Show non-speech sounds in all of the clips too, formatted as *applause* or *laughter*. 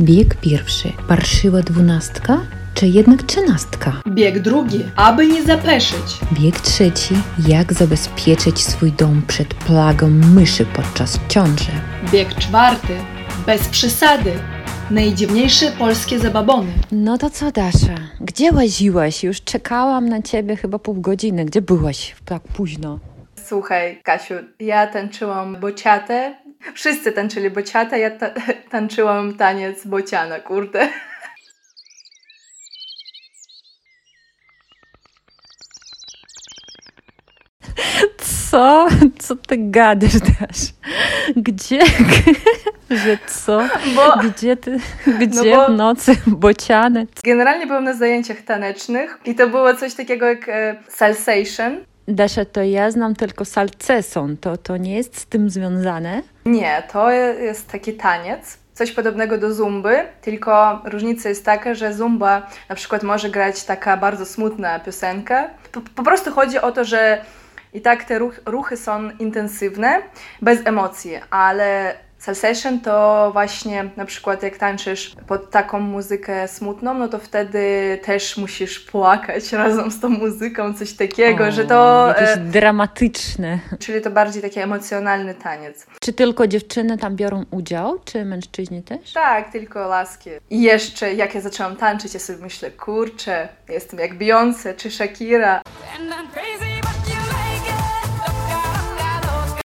Bieg pierwszy. Parszywa dwunastka, czy jednak trzynastka? Bieg drugi, aby nie zapeszyć. Bieg trzeci. Jak zabezpieczyć swój dom przed plagą myszy podczas ciąży? Bieg czwarty, bez przesady. Najdziwniejsze polskie zababony. No to co, Dasza? Gdzie łaziłaś? Już czekałam na ciebie chyba pół godziny. Gdzie byłaś tak późno? Słuchaj, Kasiu, ja tańczyłam bociatę. Wszyscy tańczyli bociatę, ja ta *laughs* tańczyłam taniec bociana, kurde. Co? Co ty gadasz, Dasz? Gdzie? *laughs* Że co? Bo Gdzie ty? *laughs* Gdzie bo- w nocy bociany? generalnie byłam na zajęciach tanecznych i to było coś takiego jak e, salsation. Dasza, to ja znam tylko salceson. To, to nie jest z tym związane? Nie, to jest taki taniec, coś podobnego do zumby, tylko różnica jest taka, że zumba na przykład może grać taka bardzo smutna piosenka. Po, po prostu chodzi o to, że i tak te ruch, ruchy są intensywne, bez emocji, ale salsation to właśnie na przykład jak tańczysz pod taką muzykę smutną, no to wtedy też musisz płakać *laughs* razem z tą muzyką, coś takiego, O, że to... Jakieś E, dramatyczne. czyli to bardziej taki emocjonalny taniec. Czy tylko dziewczyny tam biorą udział, czy mężczyźni też? Tak, tylko laski. I jeszcze jak ja zaczęłam tańczyć, ja sobie myślę, kurczę, jestem jak Beyoncé czy Shakira. And I'm crazy,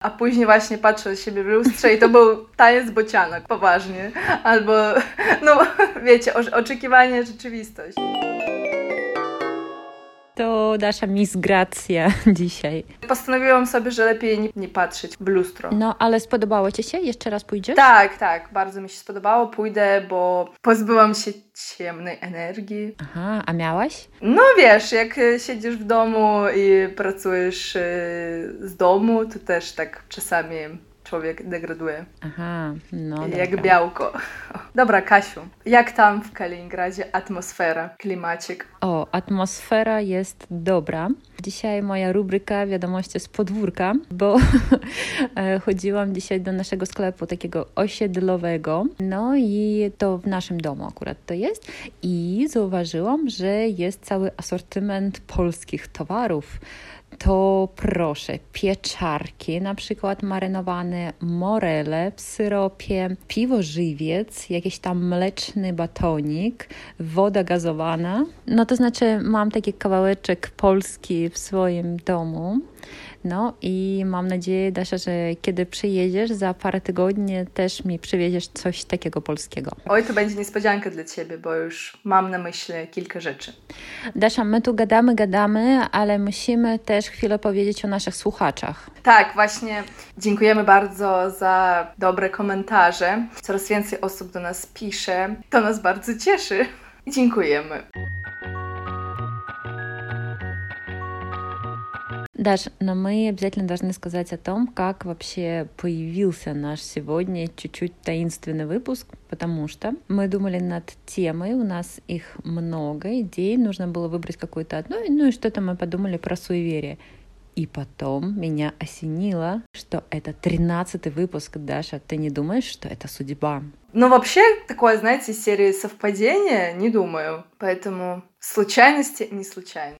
A później właśnie patrzę na siebie w lustrze i to był taniec bocianek, poważnie. Albo, no wiecie, oczekiwanie, rzeczywistość. To Dasza Miss Gracja *laughs* dzisiaj. Postanowiłam sobie, że lepiej nie, nie patrzeć w lustro. No, ale spodobało ci się? Jeszcze raz pójdziesz? Tak, tak, bardzo mi się spodobało. Pójdę, bo pozbyłam się ciemnej energii. Aha, a miałaś? No wiesz, jak e, siedzisz w domu i pracujesz e, z domu, to też tak czasami człowiek degraduje. Aha, no jak dobra. białko. Dobra, Kasiu, jak tam w Kaliningradzie atmosfera, klimacik? O, atmosfera jest dobra. Dzisiaj moja rubryka Wiadomości z podwórka, bo *laughs* e, chodziłam dzisiaj do naszego sklepu takiego osiedlowego, no i to w naszym domu akurat to jest i zauważyłam, że jest cały asortyment polskich towarów. To proszę, pieczarki, na przykład marynowane morele w syropie, piwo żywiec, jakiś tam mleczny batonik, woda gazowana. No to znaczy mam taki kawałeczek Polski w swoim domu. No i mam nadzieję, Dasza, że kiedy przyjedziesz za parę tygodni, też mi przywieziesz coś takiego polskiego. Oj, to będzie niespodzianka dla Ciebie, bo już mam na myśli kilka rzeczy. Dasza, my tu gadamy, gadamy, ale musimy też chwilę powiedzieć o naszych słuchaczach. Tak, właśnie dziękujemy bardzo za dobre komentarze. Coraz więcej osób do nas pisze. To nas bardzo cieszy. Dziękujemy. Даш, но мы обязательно должны сказать о том, как вообще появился наш сегодня чуть-чуть таинственный выпуск, потому что мы думали над темой, у нас их много идей, нужно было выбрать какую-то одну, ну и что-то мы подумали про суеверие. И потом меня осенило, что это тринадцатый выпуск, Даша. Ты не думаешь, что это судьба? Но вообще, такое, знаете, серии совпадения, не думаю. Поэтому случайности не случайны.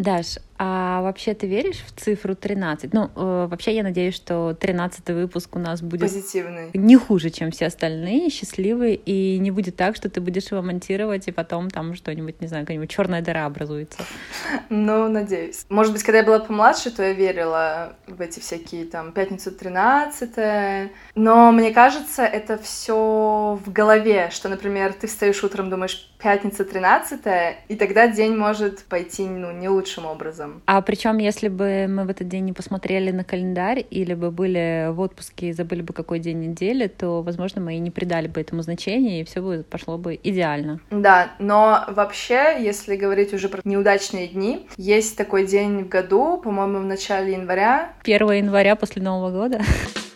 Даш, а вообще ты веришь в цифру 13? Ну, э, вообще я надеюсь, что 13 выпуск у нас будет Позитивный. не хуже, чем все остальные, счастливый, и не будет так, что ты будешь его монтировать, и потом там что-нибудь, не знаю, какая-нибудь черная дыра образуется. Ну, надеюсь. Может быть, когда я была помладше, то я верила в эти всякие там пятницу 13 Но мне кажется, это все в голове, что, например, ты встаешь утром, думаешь, пятница 13 и тогда день может пойти, ну, не лучшим образом. А причем, если бы мы в этот день не посмотрели на календарь или бы были в отпуске и забыли бы какой день недели, то, возможно, мы и не придали бы этому значения, и все бы пошло бы идеально. Да, но вообще, если говорить уже про неудачные дни, есть такой день в году, по-моему, в начале января, 1 января после Нового года. *laughs*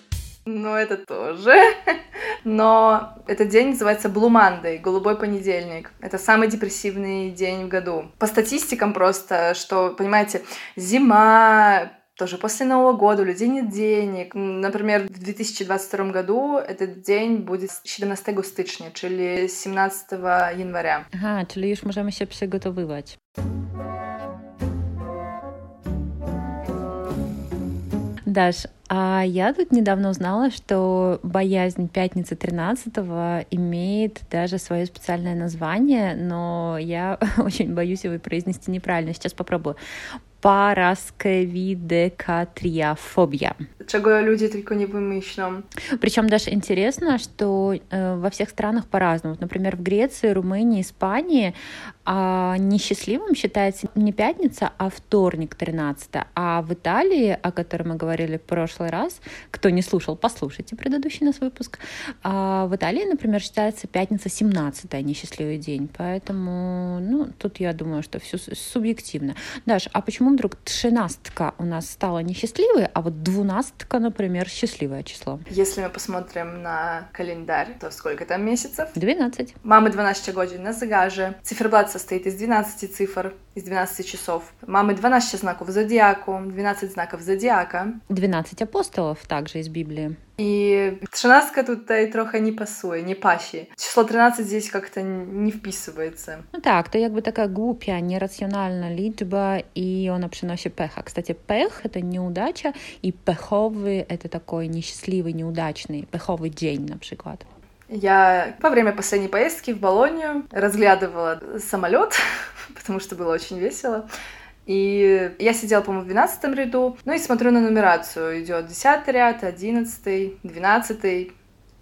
Ну, это тоже. *laughs* Но этот день называется Blue Monday, голубой понедельник. Это самый депрессивный день в году. По статистикам просто, что, понимаете, зима, тоже после Нового года у людей нет денег. Например, в 2022 году этот день будет 17 stycznia, czyli 17 января. Aha, czyli już możemy się przygotowywać. Даш, а я тут недавно узнала, что боязнь пятницы 13 имеет даже свое специальное название, но я *laughs* очень боюсь его произнести неправильно. Сейчас попробую. Параскевидекатриофобия. Czego ludzie tylko nie wymyślą. Причем даже интересно, что э, во всех странах по-разному. Вот, Например, в Греции, Румынии, Испании а, несчастливым считается не пятница, а вторник 13. А в Италии, о которой мы говорили в прошлый раз, кто не слушал, послушайте предыдущий наш выпуск. А в Италии, например, считается пятница 17 несчастливый день. Поэтому, ну, тут я думаю, что все субъективно. Даш, а почему вдруг тринадцатка у нас стала несчастливой, а вот двунадцатка, например, счастливое число? Если мы посмотрим на календарь, то сколько там месяцев? 12. Mamy 12 godzin na zegarze. Cyfroblad состоит из 12 cyfr, из 12 часов. Mamy 12 знаków зодиаку, 12 знаков зодиака. 12 апостолов также из Библии. И тринадцатка tutaj trochę nie pasuje, nie паси. Число 13 здесь как-то не вписывается. Ну так, to jakby taka głupia, nieracjonalna liczba i ona przynosi pecha. Кстати, пех — это неудача, и пеховый — это такой несчастливый, неудачный, пеховый день, на przykład. Я во время последней поездки в Болонию разглядывала самолет, *laughs* потому что было очень весело. И я сидела, по-моему, в 12 ряду, ну и смотрю на нумерацию. Идет 10 ряд, 11, 12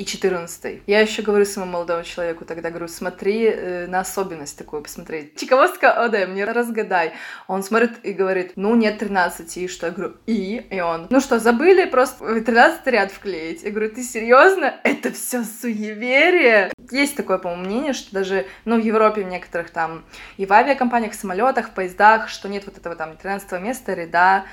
и 14. Я еще говорю своему молодому человеку тогда, говорю, смотри э, на особенность такую, посмотри. Чиковостка ОД, мне разгадай. Он смотрит и говорит, ну нет 13, и что? Я говорю, и? И он, ну что, забыли просто 13 ряд вклеить? Я говорю, ты серьезно? Это все суеверие? Есть такое, по-моему, мнение, что даже, ну, в Европе в некоторых там и в авиакомпаниях, в самолетах, в поездах, что нет вот этого там 13 места, ряда,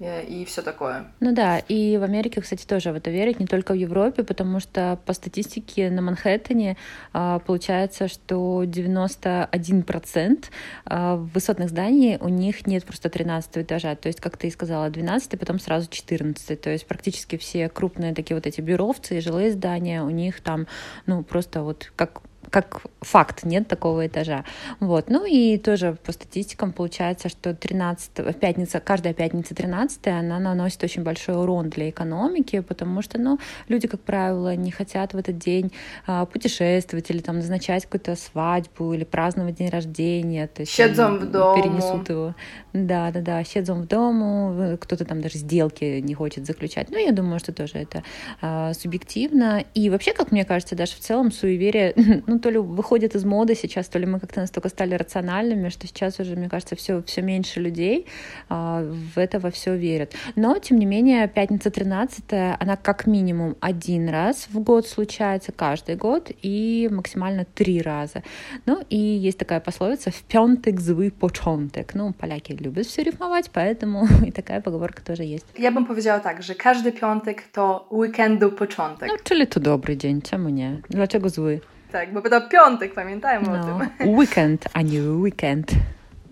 и все такое. Ну да, и в Америке, кстати, тоже в это верят, не только в Европе, потому что по статистике на Манхэттене а, получается, что 91% а, высотных зданий у них нет просто 13 этажа, то есть, как ты и сказала, 12, потом сразу 14, то есть практически все крупные такие вот эти бюровцы и жилые здания, у них там, ну, просто вот как как факт, нет такого этажа. Вот. Ну и тоже по статистикам получается, что 13, пятница, каждая пятница 13 она наносит очень большой урон для экономики, потому что, ну, люди, как правило, не хотят в этот день а, путешествовать или там назначать какую-то свадьбу или праздновать день рождения. То есть они в дому. перенесут его. Да, да, да, siedzą в дому, кто-то там даже сделки не хочет заключать. Ну, я думаю, что тоже это а, субъективно. И вообще, как мне кажется, даже в целом суеверие, *laughs* ну, то ли выходит из моды сейчас, то ли мы как-то настолько стали рациональными, что сейчас уже, мне кажется, все, все меньше людей а, в это во все верят. Но, тем не менее, пятница 13 она как минимум один раз в год случается, каждый год, и максимально три раза. Ну, и есть такая пословица «в пёнтек зły początek». Ну, поляки любят все рифмовать, поэтому *laughs* и такая поговорка тоже есть. Ja bym powiedziała tak, że każdy piątek to weekendu początek. Ну, czyli to dobry dzień, czemu nie? Dlaczego zły? Tak, bo to piątek, pamiętajmy o No, tym. weekend, a nie weekend.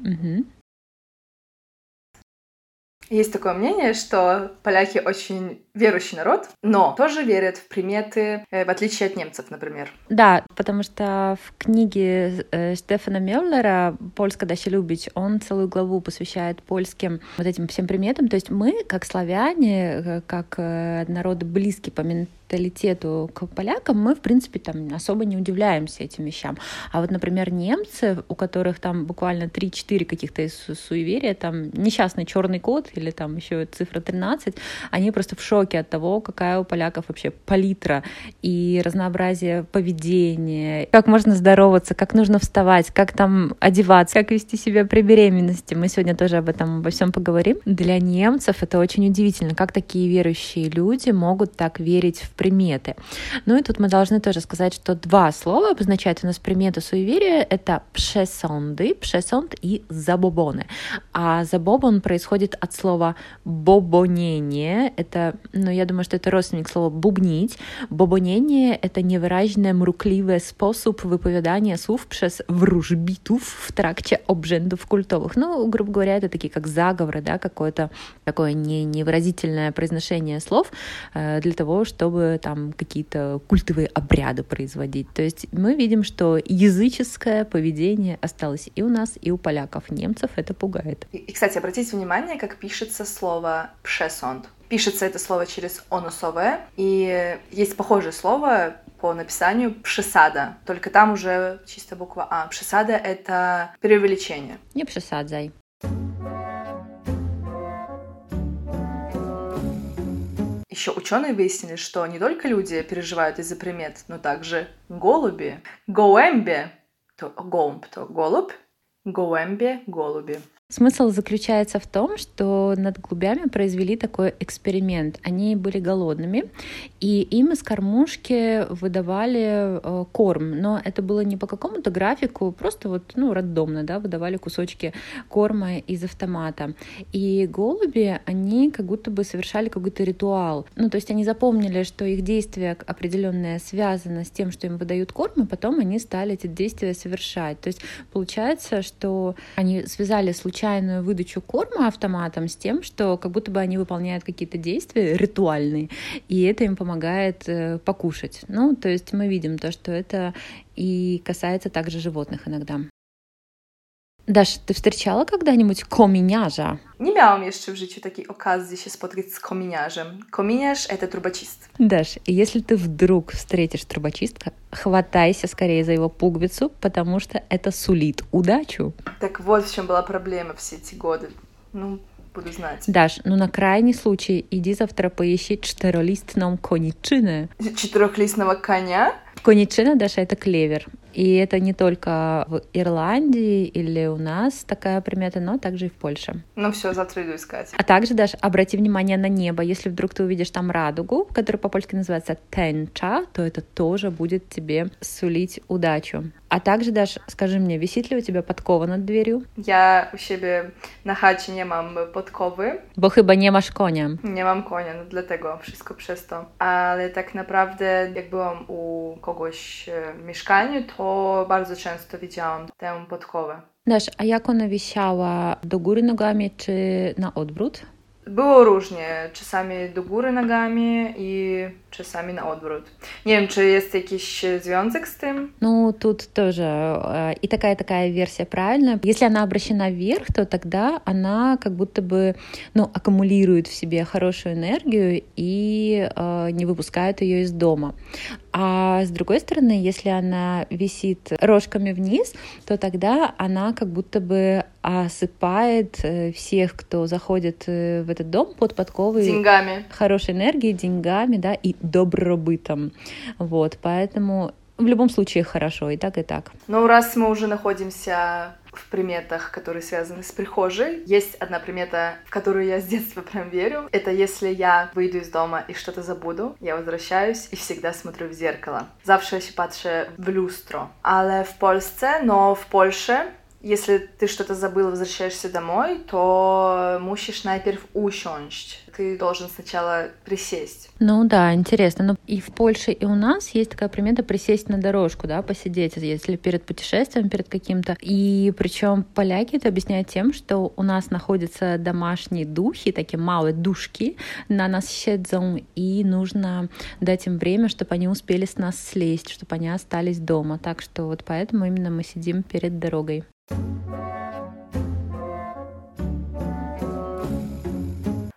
Mhm. Есть такое мнение, что поляки очень верующий народ, но тоже верят в приметы, э, в отличие от немцев, например. Да, потому что в книге э, Штефана Меллера «Польска да się lubić» он целую главу посвящает польским вот этим всем приметам. То есть мы, как славяне, э, как народ близкий по менталитету к полякам, мы, в принципе, там особо не удивляемся этим вещам. А вот, например, немцы, у которых там буквально 3-4 каких-то су- суеверия, там несчастный черный кот или там еще цифра 13, они просто в шоке от того, какая у поляков вообще палитра и разнообразие поведения, как можно здороваться, как нужно вставать, как там одеваться, как вести себя при беременности. Мы сегодня тоже об этом обо всем поговорим. Для немцев это очень удивительно, как такие верующие люди могут так верить в приметы. Ну и тут мы должны тоже сказать, что два слова обозначают у нас приметы суеверия. Это пшесонды, пшесонд и забобоны. А забобон происходит от слова слова бобонение. Это, ну, я думаю, что это родственник слова бубнить. Бобонение — это niewyraźne, mrukliwy sposób wypowiadania słów przez wróżbitów в тракте обжендов культовых. Ну, грубо говоря, это такие как заговоры, да, какое-то такое не, невыразительное произношение слов э, для того, чтобы там какие-то культовые обряды производить. То есть мы видим, что языческое поведение осталось и у нас, и у поляков. Немцев это пугает. И, кстати, обратите внимание, как пишется слово «пшесонд». Пишется это слово через онусовое, и есть похожее слово по написанию «пшесада», только там уже чисто буква «а». «Пшесада» — это преувеличение. Не przesadzaj. Еще ученые выяснили, что не только люди переживают из-за примет, но также голуби. Гоэмбе, то голубь, то голубь, гоэмбе, голуби. Смысл заключается в том, что над голубями произвели такой эксперимент. Они были голодными, и им из кормушки выдавали э, корм. Но это было не по какому-то графику, просто вот, ну, рандомно, да, выдавали кусочки корма из автомата. И голуби, они как будто бы совершали какой-то ритуал. Ну, то есть они запомнили, что их действие определенное связано с тем, что им выдают корм, и потом они стали эти действия совершать. То есть получается, что они связали случайно случайную выдачу корма автоматом с тем, что как будто бы они выполняют какие-то действия ритуальные, и это им помогает э, покушать. Ну, то есть мы видим то, что это и касается также животных иногда. Dasz, ty встречала когда-нибудь kominiarza? Nie miałam jeszcze w życiu takiej okazji się spotkać z kominiarzem. Kominiarz — это трубочист. Даш, если ты вдруг встретишь трубочистка, хватайся скорее за его пуговицу, потому что это сулит удачу. Так вот в чем была проблема все эти годы. Ну, буду знать. Даш, ну на крайний случай иди завтра поищи четырехлистном коничины. Четырехлистного коня? Коничина, Даша, это клевер. И это не только в Ирландии или у нас такая примета, но также и в Польше. Ну все, завтра иду искать. А также, Даш, обрати внимание на небо. Если вдруг ты увидишь там радугу, которая по-польски называется тенча, то это тоже будет тебе сулить удачу. А также, Даш, скажи мне, висит ли у тебя подкова над дверью? Ja u siebie na chacie nie mam podkowy, Bo chyba nie masz konia. nie mam konia, no dlatego wszystko przez to. Ale tak naprawdę, jak byłam u kogoś e, w mieszkaniu, to bardzo często widziałam tę podkowę. Dasz, a jak ona wisiała? Do góry nogami czy na odwrót? Było różnie, czasami do góry nogami i czasami na odwrót. Nie wiem, czy jest jakiś e, związek z tym? Ну, тут тоже э, и такая-такая версия правильная. Если она обращена вверх, то тогда она как будто бы, ну, аккумулирует в себе хорошую энергию и э, не выпускает ее из дома. А с другой стороны, если она висит рожками вниз, то тогда она как будто бы осыпает э, всех, кто заходит э, в этот дом под подковой Деньгами. хорошей энергией, деньгами, да, и добробытом. Вот, поэтому в любом случае хорошо, и так, и так. Ну, раз мы уже находимся в приметах, которые связаны с прихожей, есть одна примета, в которую я с детства прям верю. Это если я выйду из дома и что-то забуду, я возвращаюсь и всегда смотрю в zеркало. Zawsze się patrzę w lustro. Ale w Polsce, no w Polsce, если ты что-то забыл, возвращаешься домой, то musisz najpierw usiąść. Ты должен сначала присесть. Ну да, интересно. Ну и в Польше, и у нас есть такая примета присесть на дорожку, да, посидеть, если перед путешествием, перед каким-то. И причем поляки это объясняют тем, что у нас находятся домашние духи, такие малые душки, на нас siedzą, и нужно дать им время, чтобы они успели с нас слезть, чтобы они остались дома. Так что вот поэтому именно мы сидим перед дорогой.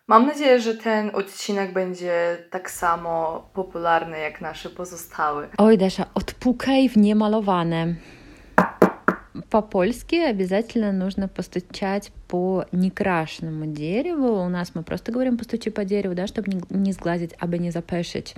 Mam nadzieję, że ten odcinek będzie tak samo popularny jak nasze pozostałe. Ой, Даша, отпукай в немалованное. По-польски обязательно нужно постучать по некрашенному дереву. У нас мы просто говорим постучи по дереву, да, чтобы не, не сглазить, а не запешить.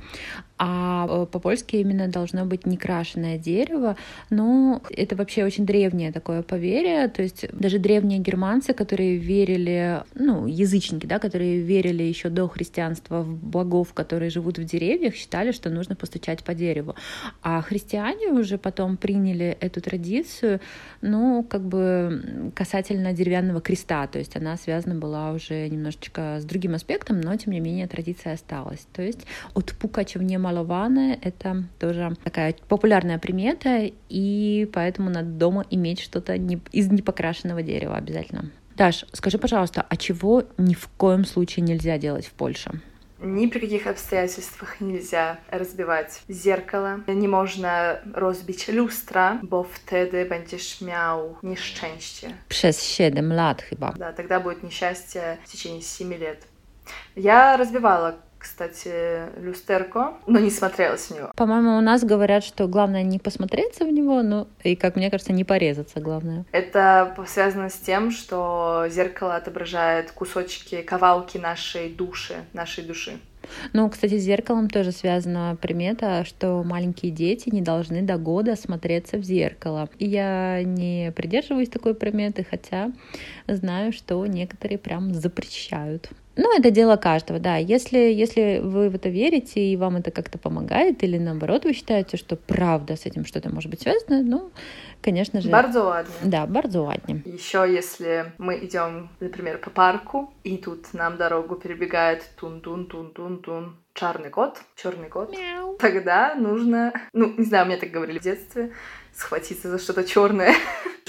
А по-польски именно должно быть некрашенное дерево. Ну, это вообще очень древнее такое поверье. То есть даже древние германцы, которые верили, ну, язычники, да, которые верили еще до христианства в богов, которые живут в деревьях, считали, что нужно постучать по дереву. А христиане уже потом приняли эту традицию, ну, как бы касательно деревянного креста Христа, то есть она связана была уже немножечко с другим аспектом, но тем не менее традиция осталась. То есть отпукать в немалованное — это тоже такая популярная примета, и поэтому надо дома иметь что-то из непокрашенного дерева обязательно. Даш, скажи, пожалуйста, а чего ни в коем случае нельзя делать в Польше? Ни при каких обстоятельствах нельзя rozbiwać zerkala. Nie można rozbić lustra, bo wtedy będziesz miał nieszczęście. Przez 7 lat chyba. Да, тогда будет несчастье в течение 7 лет. Я разбивала, кстати, люстерко, но не смотрелась в него. По-моему, у нас говорят, что главное не посмотреться в него, ну и, как мне кажется, не порезаться главное. Это связано с тем, что зеркало отображает кусочки, кавалки нашей души, нашей души. Ну, кстати, с зеркалом тоже связана примета, что маленькие дети не должны до года смотреться в зеркало. И я не придерживаюсь такой приметы, хотя знаю, что некоторые прям запрещают. Ну, это дело каждого, да. Если, если вы в это верите и вам это как-то помогает, или наоборот вы считаете, что правда с этим что-то может быть связано, ну, конечно же... Bardzo ładnie. Да, bardzo ładnie. Еще если мы идем, например, по парку, и тут нам дорогу перебегает тун-тун-тун-тун-тун черный кот, черный кот, Мяу. тогда нужно, ну, не знаю, мне так говорили в детстве, схватиться за что-то черное,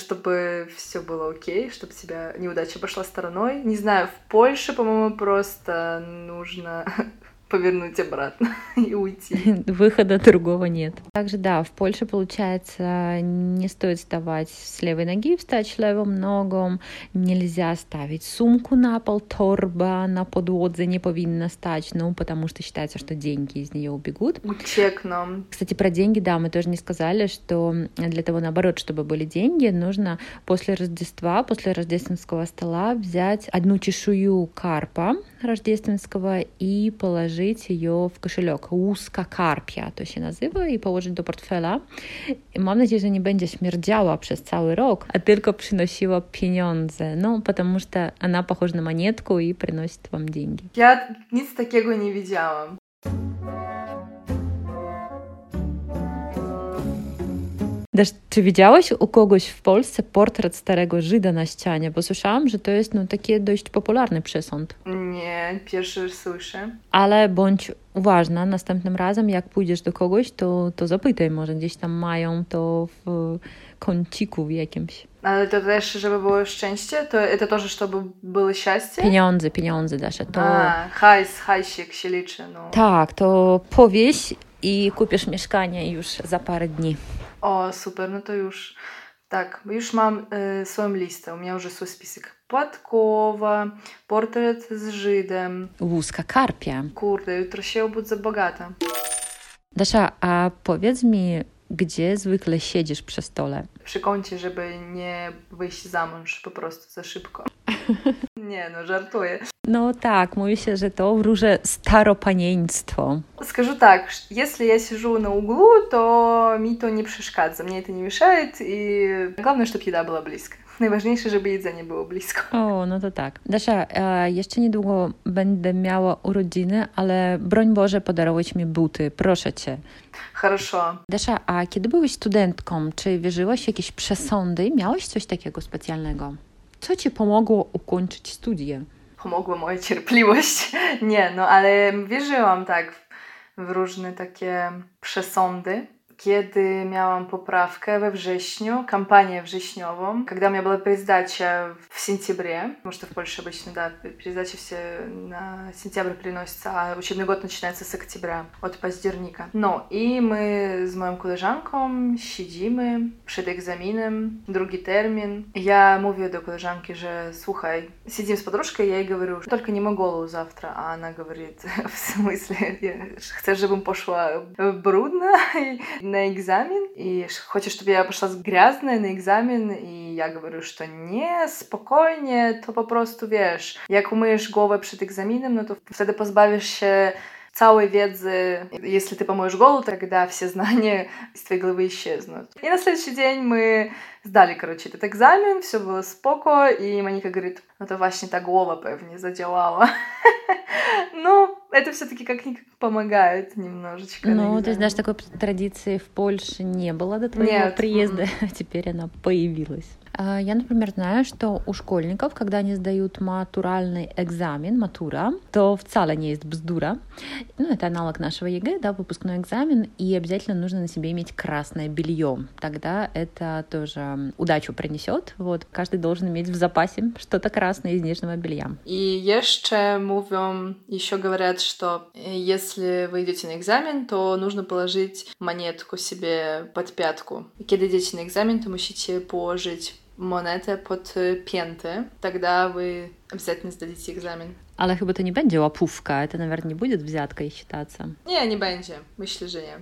чтобы все было окей, чтобы тебя неудача пошла стороной. Не знаю, в Польше, по-моему, просто нужно *laughs* повернуть обратно *laughs* и уйти. *laughs* Выхода другого нет. Также, да, в Польше, получается, не стоит вставать с левой ноги, встать с левым ногом. Нельзя ставить сумку на пол, торба на подводзе не повинна стать, ну, потому что считается, что деньги из нее убегут. Uciekną. Кстати, про деньги, да, мы тоже не сказали, что для того, наоборот, чтобы были деньги, нужно после Рождества, после рождественского стола взять одну чешую карпа рождественского и положить ее в кошелек. Łuska karpia to się nazywa i położyć do portfela. I mam nadzieję, że nie będzie śmierdziała przez cały rok, a tylko przynosiła pieniądze. No, потому что она похожа на монетку и приносит вам деньги. Я nic takiego nie widziałam. czy widziałeś u kogoś w Polsce portret starego Żyda na ścianie? Bo słyszałam, że to jest no, taki dość popularny przesąd. Nie, pierwszy raz słyszę. Ale bądź uważna, następnym razem jak pójdziesz do kogoś, to, to zapytaj, może gdzieś tam mają to w kąciku w jakimś. Ale to też, żeby było szczęście? To это тоже, чтобы было счастье? Pieniądze, pieniądze, Dasza, to... A, hajs, hajsik się liczy, no. Tak, to powieś i kupisz mieszkanie już za parę dni. O, super, no to już... Tak, już mam y, swoją listę. U mnie już jest swój spisek. Płatkowa, portret z Żydem. Łuska karpia. Kurde, jutro się obudzę bogata. Dasza, a powiedz mi, gdzie zwykle siedzisz przy stole? Przy kącie, żeby nie wyjść za mąż po prostu za szybko. *laughs* Nie, no żartuję. No tak, mówi się, że to wróży staropanieństwo. Скажу так, ш- если я сижу на углу, то mi to nie przeszkadza, мне это не мешает, и главное, чтобы еда была близко. Najważniejsze, żeby jedzenie było blisko. O, no to tak. Dasza, e, jeszcze niedługo będę miała urodziny, ale broń Boże podarować mi buty, proszę cię. Хорошо. Dasza, a kiedy byłeś studentką, czy wierzyłaś w jakieś przesądy? Miałeś coś takiego specjalnego? Co ci pomogło ukończyć studia? Pomogła moja cierpliwość. *laughs* Nie, no ale wierzyłam tak w różne takie przesądy. Kiedy miałam poprawkę we wrześniu, кампанию wrześniową, когда у меня была пересдача в сентябре, потому что в Польше обычно, да, пересдачи все на сентябрь переносятся, а учебный год начинается с октября, от października. No i my z moją koleżanką siedzimy przed egzaminem, drugi termin. Ja mówię do koleżanki, że słuchaj, сидим с подружкой, я ей говорю, только не могу завтра, а она говорит, *laughs* в смысле, я- chcesz, żebym poszła brudna на экзамен, и ш- хочешь, чтобы я пошла грязная на экзамен, и я говорю, что nie, spokojnie, to po prostu, wiesz, jak umyjesz głowę przed egzaminem, no to wtedy pozbawisz się całej wiedzy. Если ты помоешь голову, тогда все знания *laughs* из твоей головы исчезнут. И на следующий день мы zdali, короче, этот экзамен, все было споко, и Моника говорит, ну to właśnie ta głowa pewnie zadziałała. ну, это все-таки как-никак помогает немножечко. Ну, то есть даже такой традиции в Польше не было до твоего Нет, приезда, а теперь она появилась. А, Я, например, знаю, что у школьников, когда они сдают матуральный экзамен, матура, то вcale не есть бздура. Ну, это аналог нашего ЕГЭ, да, выпускной экзамен, и обязательно нужно на себе иметь красное белье. Тогда это тоже удачу принесет. Вот, каждый должен иметь в запасе что-то красное из нижнего белья. И еще mówią, еще говорят, что э, если вы идете на экзамен, то нужно положить монетку себе под пятку. Когда идете на экзамен, то musicie положить pod y, pięty. Тогда вы обязательно сдадите экзамен. Ale chyba to nie będzie łapówka, это, наверное, не будет взяткой считаться. Не, не będzie. Myślę, że nie.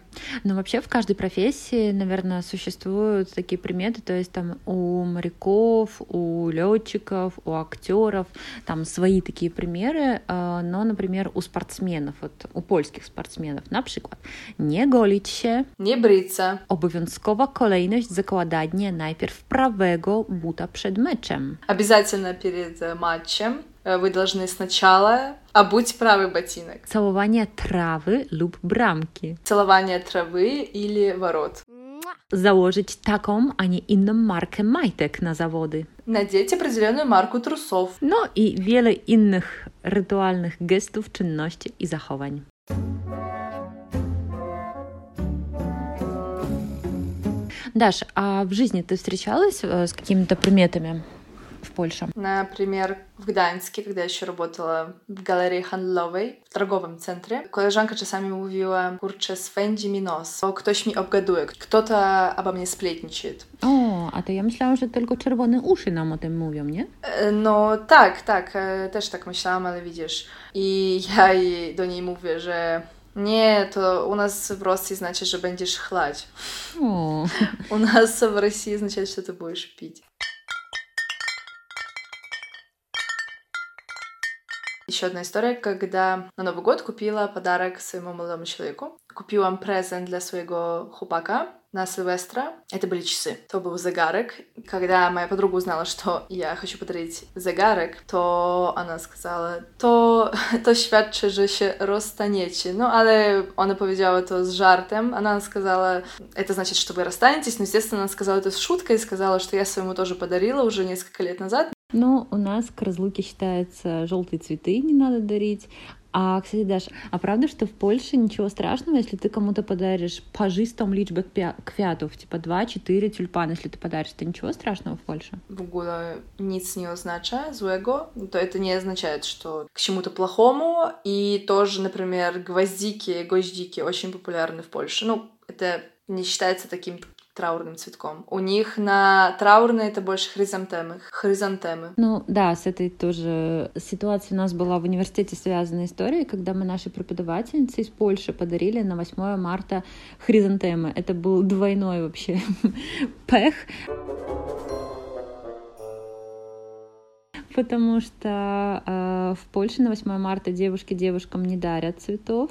Но вообще в каждой профессии, наверное, существуют такие приметы, то есть там у моряков, у летчиков, у актеров, там свои такие примеры, э, но, например, у спортсменов, вот у польскich спортсменов, на przykład, nie golić się, Nie bryca. obowiązkowa kolejność zakładania najpierw prawego buta przed meczem. Обязательно перед матчем вы должны сначала обуть правый ботинок. Całowanie trawy lub bramki. Целование травы или ворот. Założyć taką, a nie inną markę majtek na zawody. Надеть определенную марку трусов. No i wiele innych rytualnych gestów, czynności i zachowań. Даш, а в жизни ты встречалась э, с какими-то приметами Польше? Например, в Гданьске, когда я еще работала в галерее handlowej, w торговом центре, koleżanka czasami mówiła, kurczę, swędzi mi nos, bo ktoś mi obgaduje, кто-то обо мне сплетничает. O, a to ja myślałam, że tylko czerwone uszy nam o tym mówią, nie? E, No tak, tak, e, też tak myślałam, ale widzisz. I *laughs* ja jej, do niej mówię, że nie, to u nas w Rosji znaczy, że będziesz chlać. O, У *laughs* нас в России означает, что ты будешь пить. Еще одна история, когда на Новый год купила подарок своему молодому человеку. Купила презент для своего хупака на Сильвестра. Это были часы. То был загарок. Когда моя подруга узнала, что я хочу подарить загарок, то она сказала, to, to świadczy, że się rozstaniecie. No, ale ona powiedziała to z żartem. Она сказала, это значит, что вы расстанетесь. Но, естественно, она сказала это с шуткой и сказала, что я своему тоже подарила уже несколько лет назад. Ну, у нас к разлуке считается желтые цветы не надо дарить. А, кстати, Даш, а правда, что в Польше ничего страшного, если ты кому-то подаришь пажистом kwia- kwiatów, типа 2-4 тюльпана, если ты подаришь, это ничего страшного в Польше? в ogóle nie oznacza złego, to это не означает, что к чему-то плохому. И тоже, например, гвоздики, гвоздики очень популярны в Польше. Ну, это не считается таким траурным цветком. У них на траурные это больше хризантемы. Хризантемы. Ну да, с этой тоже ситуацией у нас была в университете связанная история, когда мы нашей преподавательнице из Польши подарили на 8 марта хризантемы. Это был двойной вообще *laughs* пех. Потому что э, в Польше на 8 марта девушки девушкам не дарят цветов,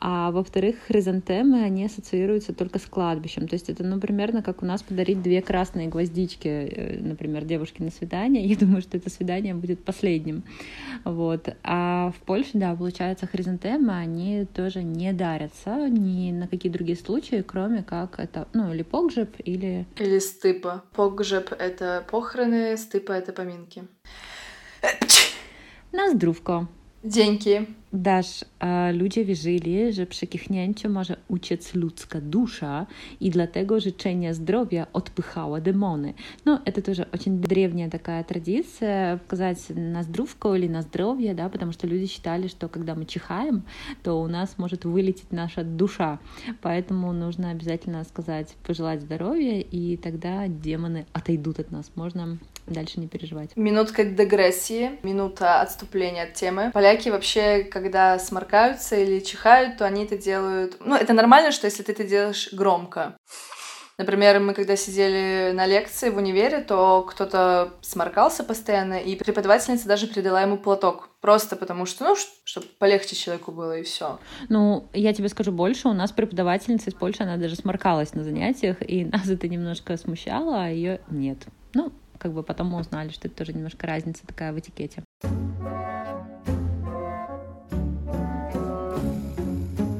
а во-вторых, хризантемы, они ассоциируются только с кладбищем. То есть это, ну, примерно как у нас подарить две красные гвоздички, э, например, девушке на свидание. *laughs* Я думаю, что это свидание будет последним. Вот. А в Польше, да, получается, хризантемы, они тоже не дарятся ни на какие другие случаи, кроме как это, ну, или погреб, или... Или стыпа. Погреб — это похороны, стыпа — это поминки. На Dzięki. Dasz, a ludzie wierzyli, że kichnięciu może uciec ludzka dusza i dlatego życzenia zdrowia odpychała demony. Ну, это тоже очень древняя такая традиция, сказать на здравко или на здоровье, да, потому что люди считали, что когда мы чихаем, то у нас может вылететь наша душа. Поэтому нужно обязательно сказать, пожелать здоровья, и тогда демоны отойдут от нас. Можно дальше не переживать. Минутка дегрессии, минута отступления от темы. Поляки вообще, когда сморкаются или чихают, то они это делают... Ну, это нормально, что если ты это делаешь громко. Например, мы когда сидели на лекции в универе, то кто-то сморкался постоянно, и преподавательница даже передала ему платок. Просто потому что, ну, чтобы полегче человеку было, и все. Ну, я тебе скажу больше, у нас преподавательница из Польши, она даже сморкалась на занятиях, и *laughs* нас это немножко смущало, а ее нет. Ну, как бы потом мы узнали, что это тоже немножко разница такая в этикете.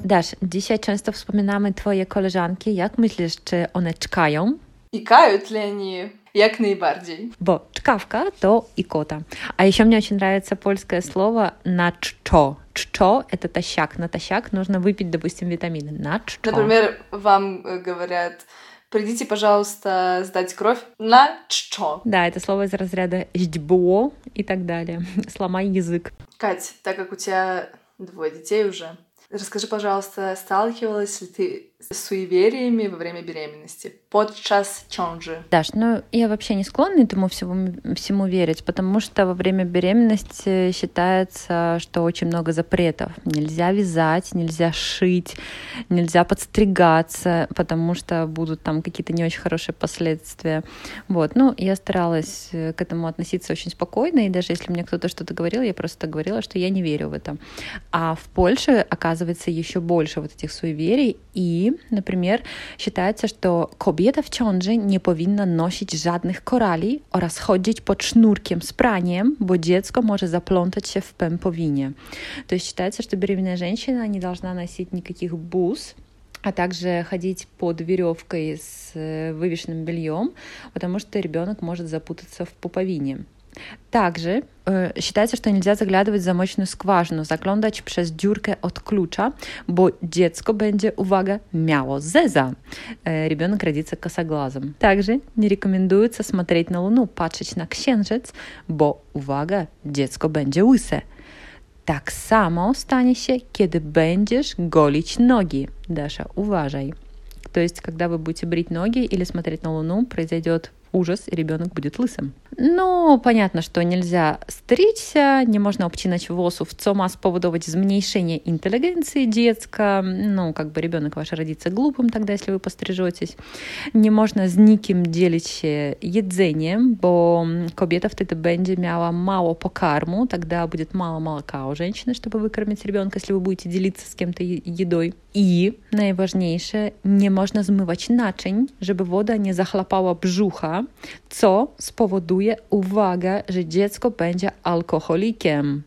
Dasz, dzisiaj często wspominamy twoje koleżanki. Jak myślisz, czy one czkają? Ли они? Jak najbardziej. Bo czkawka to икота. А еще мне очень нравится польское слово на ччо. Это тощак. На тощак нужно выпить, допустим, витамины. На ччо. Например, вам говорят, придите, пожалуйста, сдать кровь на ччо. Да, это слово из разряда «ждьбо» и так далее. *laughs* Сломай язык. Кать, так как у тебя двое детей уже, расскажи, пожалуйста, сталкивалась ли ты суевериями во время беременности? Подчас чонжи. Даш, ну я вообще не склонна этому всему, всему верить, потому что во время беременности считается, что очень много запретов. Нельзя вязать, нельзя шить, нельзя подстригаться, потому что будут там какие-то не очень хорошие последствия. Вот, ну я старалась э, к этому относиться очень спокойно, и даже если мне кто-то что-то говорил, я просто говорила, что я не верю в это. А в Польше, оказывается, еще больше вот этих суеверий, и, например, считается, что kobieta w ciąży nie powinna nosić żadnych korali oraz chodzić pod sznurkiem z praniem, bo dziecko może заплątać się в пемповине. То есть считается, что беременная женщина не должна носить никаких бус, а также ходить под веревкой с э, вывешенным бельем, потому что ребенок может запутаться в пуповине. Также э, считается, что нельзя заглядывать в замочную скважину, заglądać przez dziurkę od klucza, bo dziecko będzie, uwaga, miało zeza. Э, ребенок родится косоглазом. Также не рекомендуется смотреть на Луну, patrzeć na księżyc, bo, uwaga, dziecko będzie łyse. Tak samo stanie się, kiedy będziesz golić nogi. Даша, uważaj. То есть, когда вы будете брить ноги или смотреть на Луну, произойдет ужас, и ребенок будет лысым. Ну, понятно, что нельзя стричься, nie można obcinać włosów, co ma spowodować zmniejszenie inteligencji dziecka. Ну, как бы ребенок ваш родится глупым тогда, если вы пострижетесь. Nie można z nikim dzielić się jedzeniem, bo kobieta wtedy będzie miała mało pokarmu, тогда будет мало молока у женщины, чтобы выкормить ребенка, если вы будете делиться z кем-то едой. I najważniejsze, nie można zmywać naczyń, żeby woda nie zachlapała brzucha, co spowoduje, uwaga, że dziecko będzie alkoholikiem.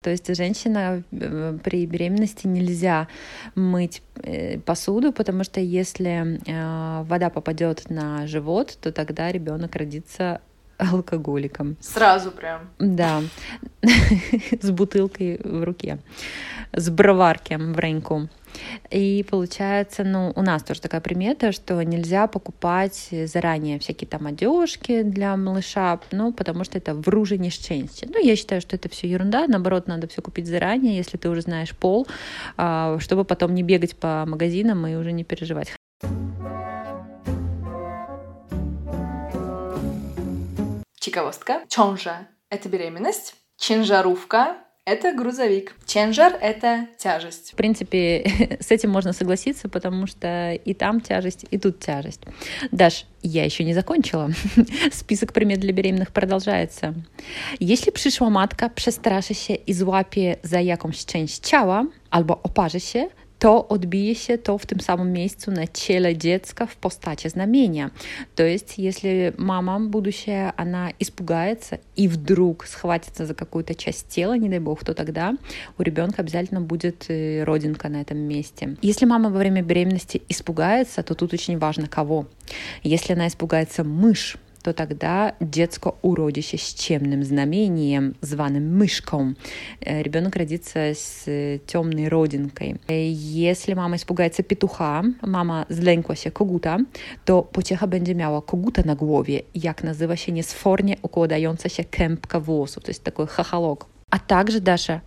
То есть женщина при беременности нельзя мыть посуду, потому что если вода попадет на живот, то тогда ребенок родится алкоголиком. Сразу прям. Да, *laughs* с бутылкой в руке, с броварком в ренку. И получается, ну, у нас тоже такая примета, что нельзя покупать заранее всякие там одежки для малыша, ну, потому что это в руже nieszczęście. Ну, я считаю, что это все ерунда, наоборот, надо все купить заранее, если ты уже знаешь пол, а, чтобы потом не бегать по магазинам и уже не переживать. Ciekawostka. Ciąża – это беременность. Ciężarówka – это грузовик. Ciężar – это тяжесть. В принципе, *laughs* с этим можно согласиться, потому что и там тяжесть, и тут тяжесть. Даш, я еще nie закончила. *laughs* Spисek примет для беременnych продолжается. Jeśli przyszła matka przestraszy się i złapie za jakąś część ciała albo oparzy to odbije się to w tym samym miejscu на ciele dziecka в postaci znamienia. То есть, если мама будущая, она испугается и вдруг схватится за какую-то часть тела, не дай бог, то тогда у ребенка обязательно будет родинка на этом месте. Если мама во время беременности испугается, то тут очень важно кого. Если она испугается мышь, to тогда dziecko urodzi się z ciemnym znamieniem, zwanym myszką. Э, Ребенок родится с э, темной родинкой. Э, Если mama испугается петуcha, mama zlękła się koguta, to pociecha będzie miała koguta na głowie, jak nazywa się niesfornie układająca się kępka włosów, to jest такой хохолок. А также, Даша,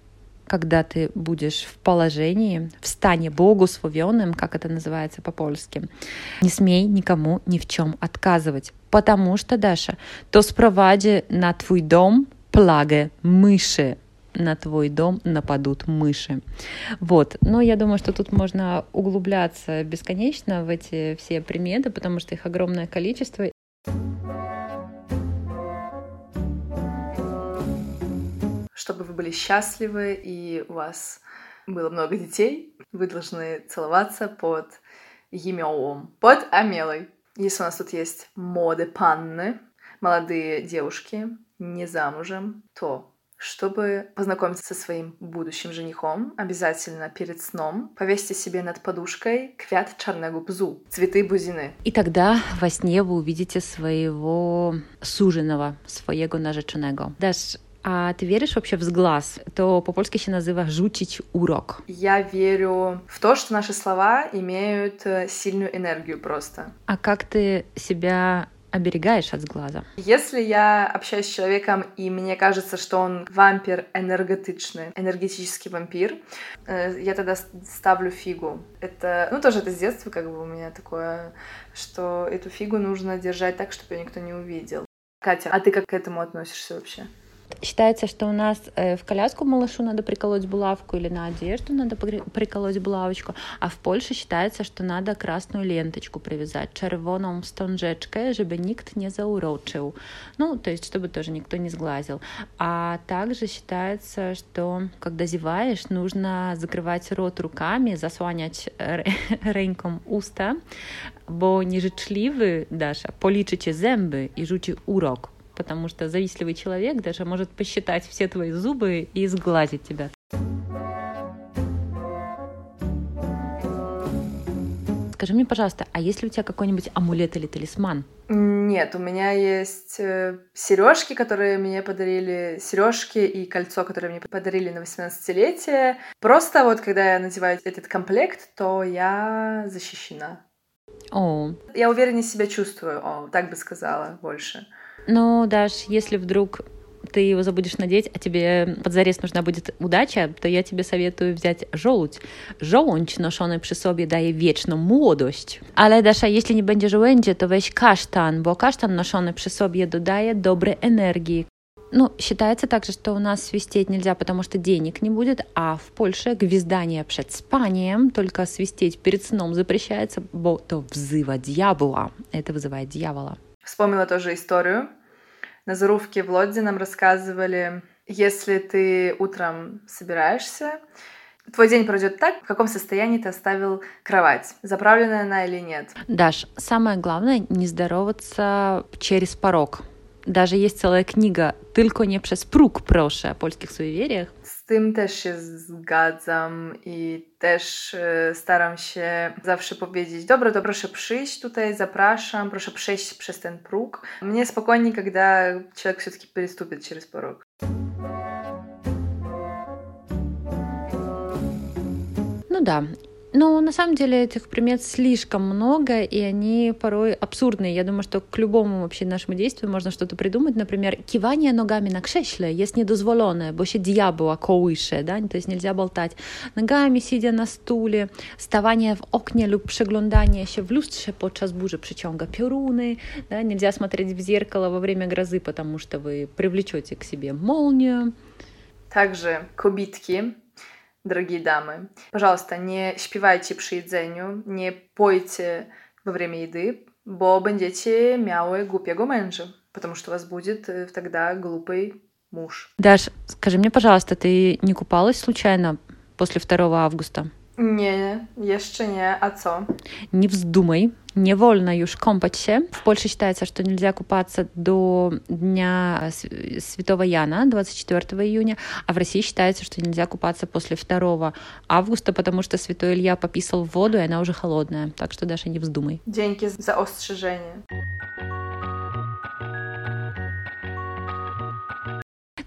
когда ты будешь в положении, в стане богословенным, как это называется по-польски, не смей никому ни в чем отказывать, потому что, Даша, то спровади на твой дом плаге мыши, на твой дом нападут мыши. Вот. Но я думаю, что тут можно углубляться бесконечно в эти все приметы, потому что их огромное количество. Чтобы вы были счастливы и у вас было много детей, вы должны целоваться под емеом, под амелой. Если у нас тут есть моды панны, молодые девушки, не замужем, то Чтобы познакомиться со своим будущим женихом, обязательно перед сном повесьте себе над подушкой квят чарнегу бзу, цветы бузины. И тогда во сне вы увидите своего суженого, своего narzeczonego. Даш, а ты веришь вообще в сглаз? То по-польски się nazywa rzucić урок. Я верю в то, что наши слова имеют э, сильную энергию просто. А как ты себя оберегаешь от сглаза? Если я общаюсь с человеком, и мне кажется, что он вампир энергетичный, энергетический вампир, э, я тогда ставлю фигу. Это, ну, тоже это с детства как бы у меня такое, что эту фигу нужно держать так, чтобы ее никто не увидел. Катя, а ты как к этому относишься вообще? Считается, что у нас э, в коляску малышу надо приколоть булавку или на одежду надо приколоть булавочку, а в Польше считается, что надо красную ленточку привязать, czerwoną wstążeczkę, żeby nikt nie zauroczył. Ну, то есть, чтобы тоже никто не сглазил. А также считается, что когда зеваешь, нужно закрывать рот руками, ре- ręką usta, bo nieżyczliwy, Dasza, policzy cię zęby i rzuci urok, потому что завистливый человек даже может посчитать все твои зубы и сглазить тебя. Скажи мне, пожалуйста, а есть ли у тебя какой-нибудь амулет или талисман? Нет, у меня есть сережки, которые мне подарили, сережки и кольцо, которое мне подарили на 18-летие. Просто вот когда я надеваю этот комплект, то я защищена. О, Я увереннее себя чувствую, о, так бы сказала больше. Ну, Даш, если вдруг ты его забудешь надеть, а тебе под зарез нужна будет удача, to ja тебе советую взять żołądź. Żołądź noszony przy sobie daje wieczną młodość. Ale Dasza, jeśli nie będzie żołędzie, to weź kasztan, bo kasztan noszony przy sobie dodaje dobrej energii. Ну, считается также, что у нас свистеть нельзя, потому что денег не будет, а в Польше гвиздание przed спанием, только свистеть перед сном запрещается, bo to wzywa дьявола. Это вызывает дьявола. Вспомнила тоже историю. На Зарувке в Лодзе нам рассказывали, если ты утром собираешься, твой день пройдет так, в каком состоянии ты оставил кровать, заправленная она или нет. Даш, самое главное не здороваться через порог. Даже есть целая книга «Tylko nie przez próg, proszę» о польских суевериях. Z tym też się zgadzam i też e, staram się zawsze powiedzieć, dobra, to proszę przyjść tutaj, zapraszam, proszę przejść przez ten próg. Мне спокойнее, когда человек все-таки переступит через порог. Ну да. Но на самом деле этих примет слишком много, и они порой абсурдные. Я думаю, что к любому вообще нашему действию можно что-то придумать. Например, кивание ногами на крześle jest niedozwolone, bo się kołysze, да? то есть нельзя болтать ногами, сидя на стуле, stawanie w oknie lub przeglądanie się w lustrze podczas burzy przyciąga pioruny, да? нельзя смотреть в зеркало во время грозы, потому что вы привлечете к себе молнию. Также кубитки, дорогие дамы, пожалуйста, не śpiewajcie przy jedzeniu, nie pojcie во время еды, bo będziecie miały głupiego męża, потому что у вас будет э, тогда глупый муж. Даш, скажи мне, пожалуйста, ты не купалась случайно после 2 августа? Nie, jeszcze nie, a co? Не вздумай, не вольно już kąpać się. В Польше считается, что нельзя купаться до Дня Св- Святого Яна, 24 июня, а в России считается, что нельзя купаться после 2 августа, потому что Святой Илья пописал в воду, и она уже холодная. Так что, Даша, не вздумай. Dzięki za ostrzeżenie.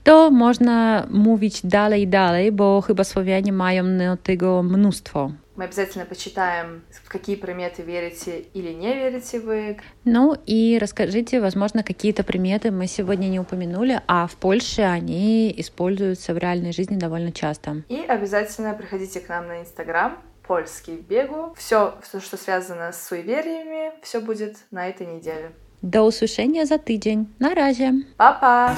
To można mówić dalej i dalej, bo chyba Słowianie mają no, tego mnóstwo. Мы обязательно почитаем, в какие приметы верите или не верите вы. Ну и расскажите, возможно, какие-то приметы мы сегодня не упомянули, а в Польше они используются в реальной жизни довольно часто. И обязательно приходите к нам на Инстаграм, польский бегу. Все, что связано с суевериями, все будет на этой неделе. До usłyszenia za tydzień. Na razie. Па-па!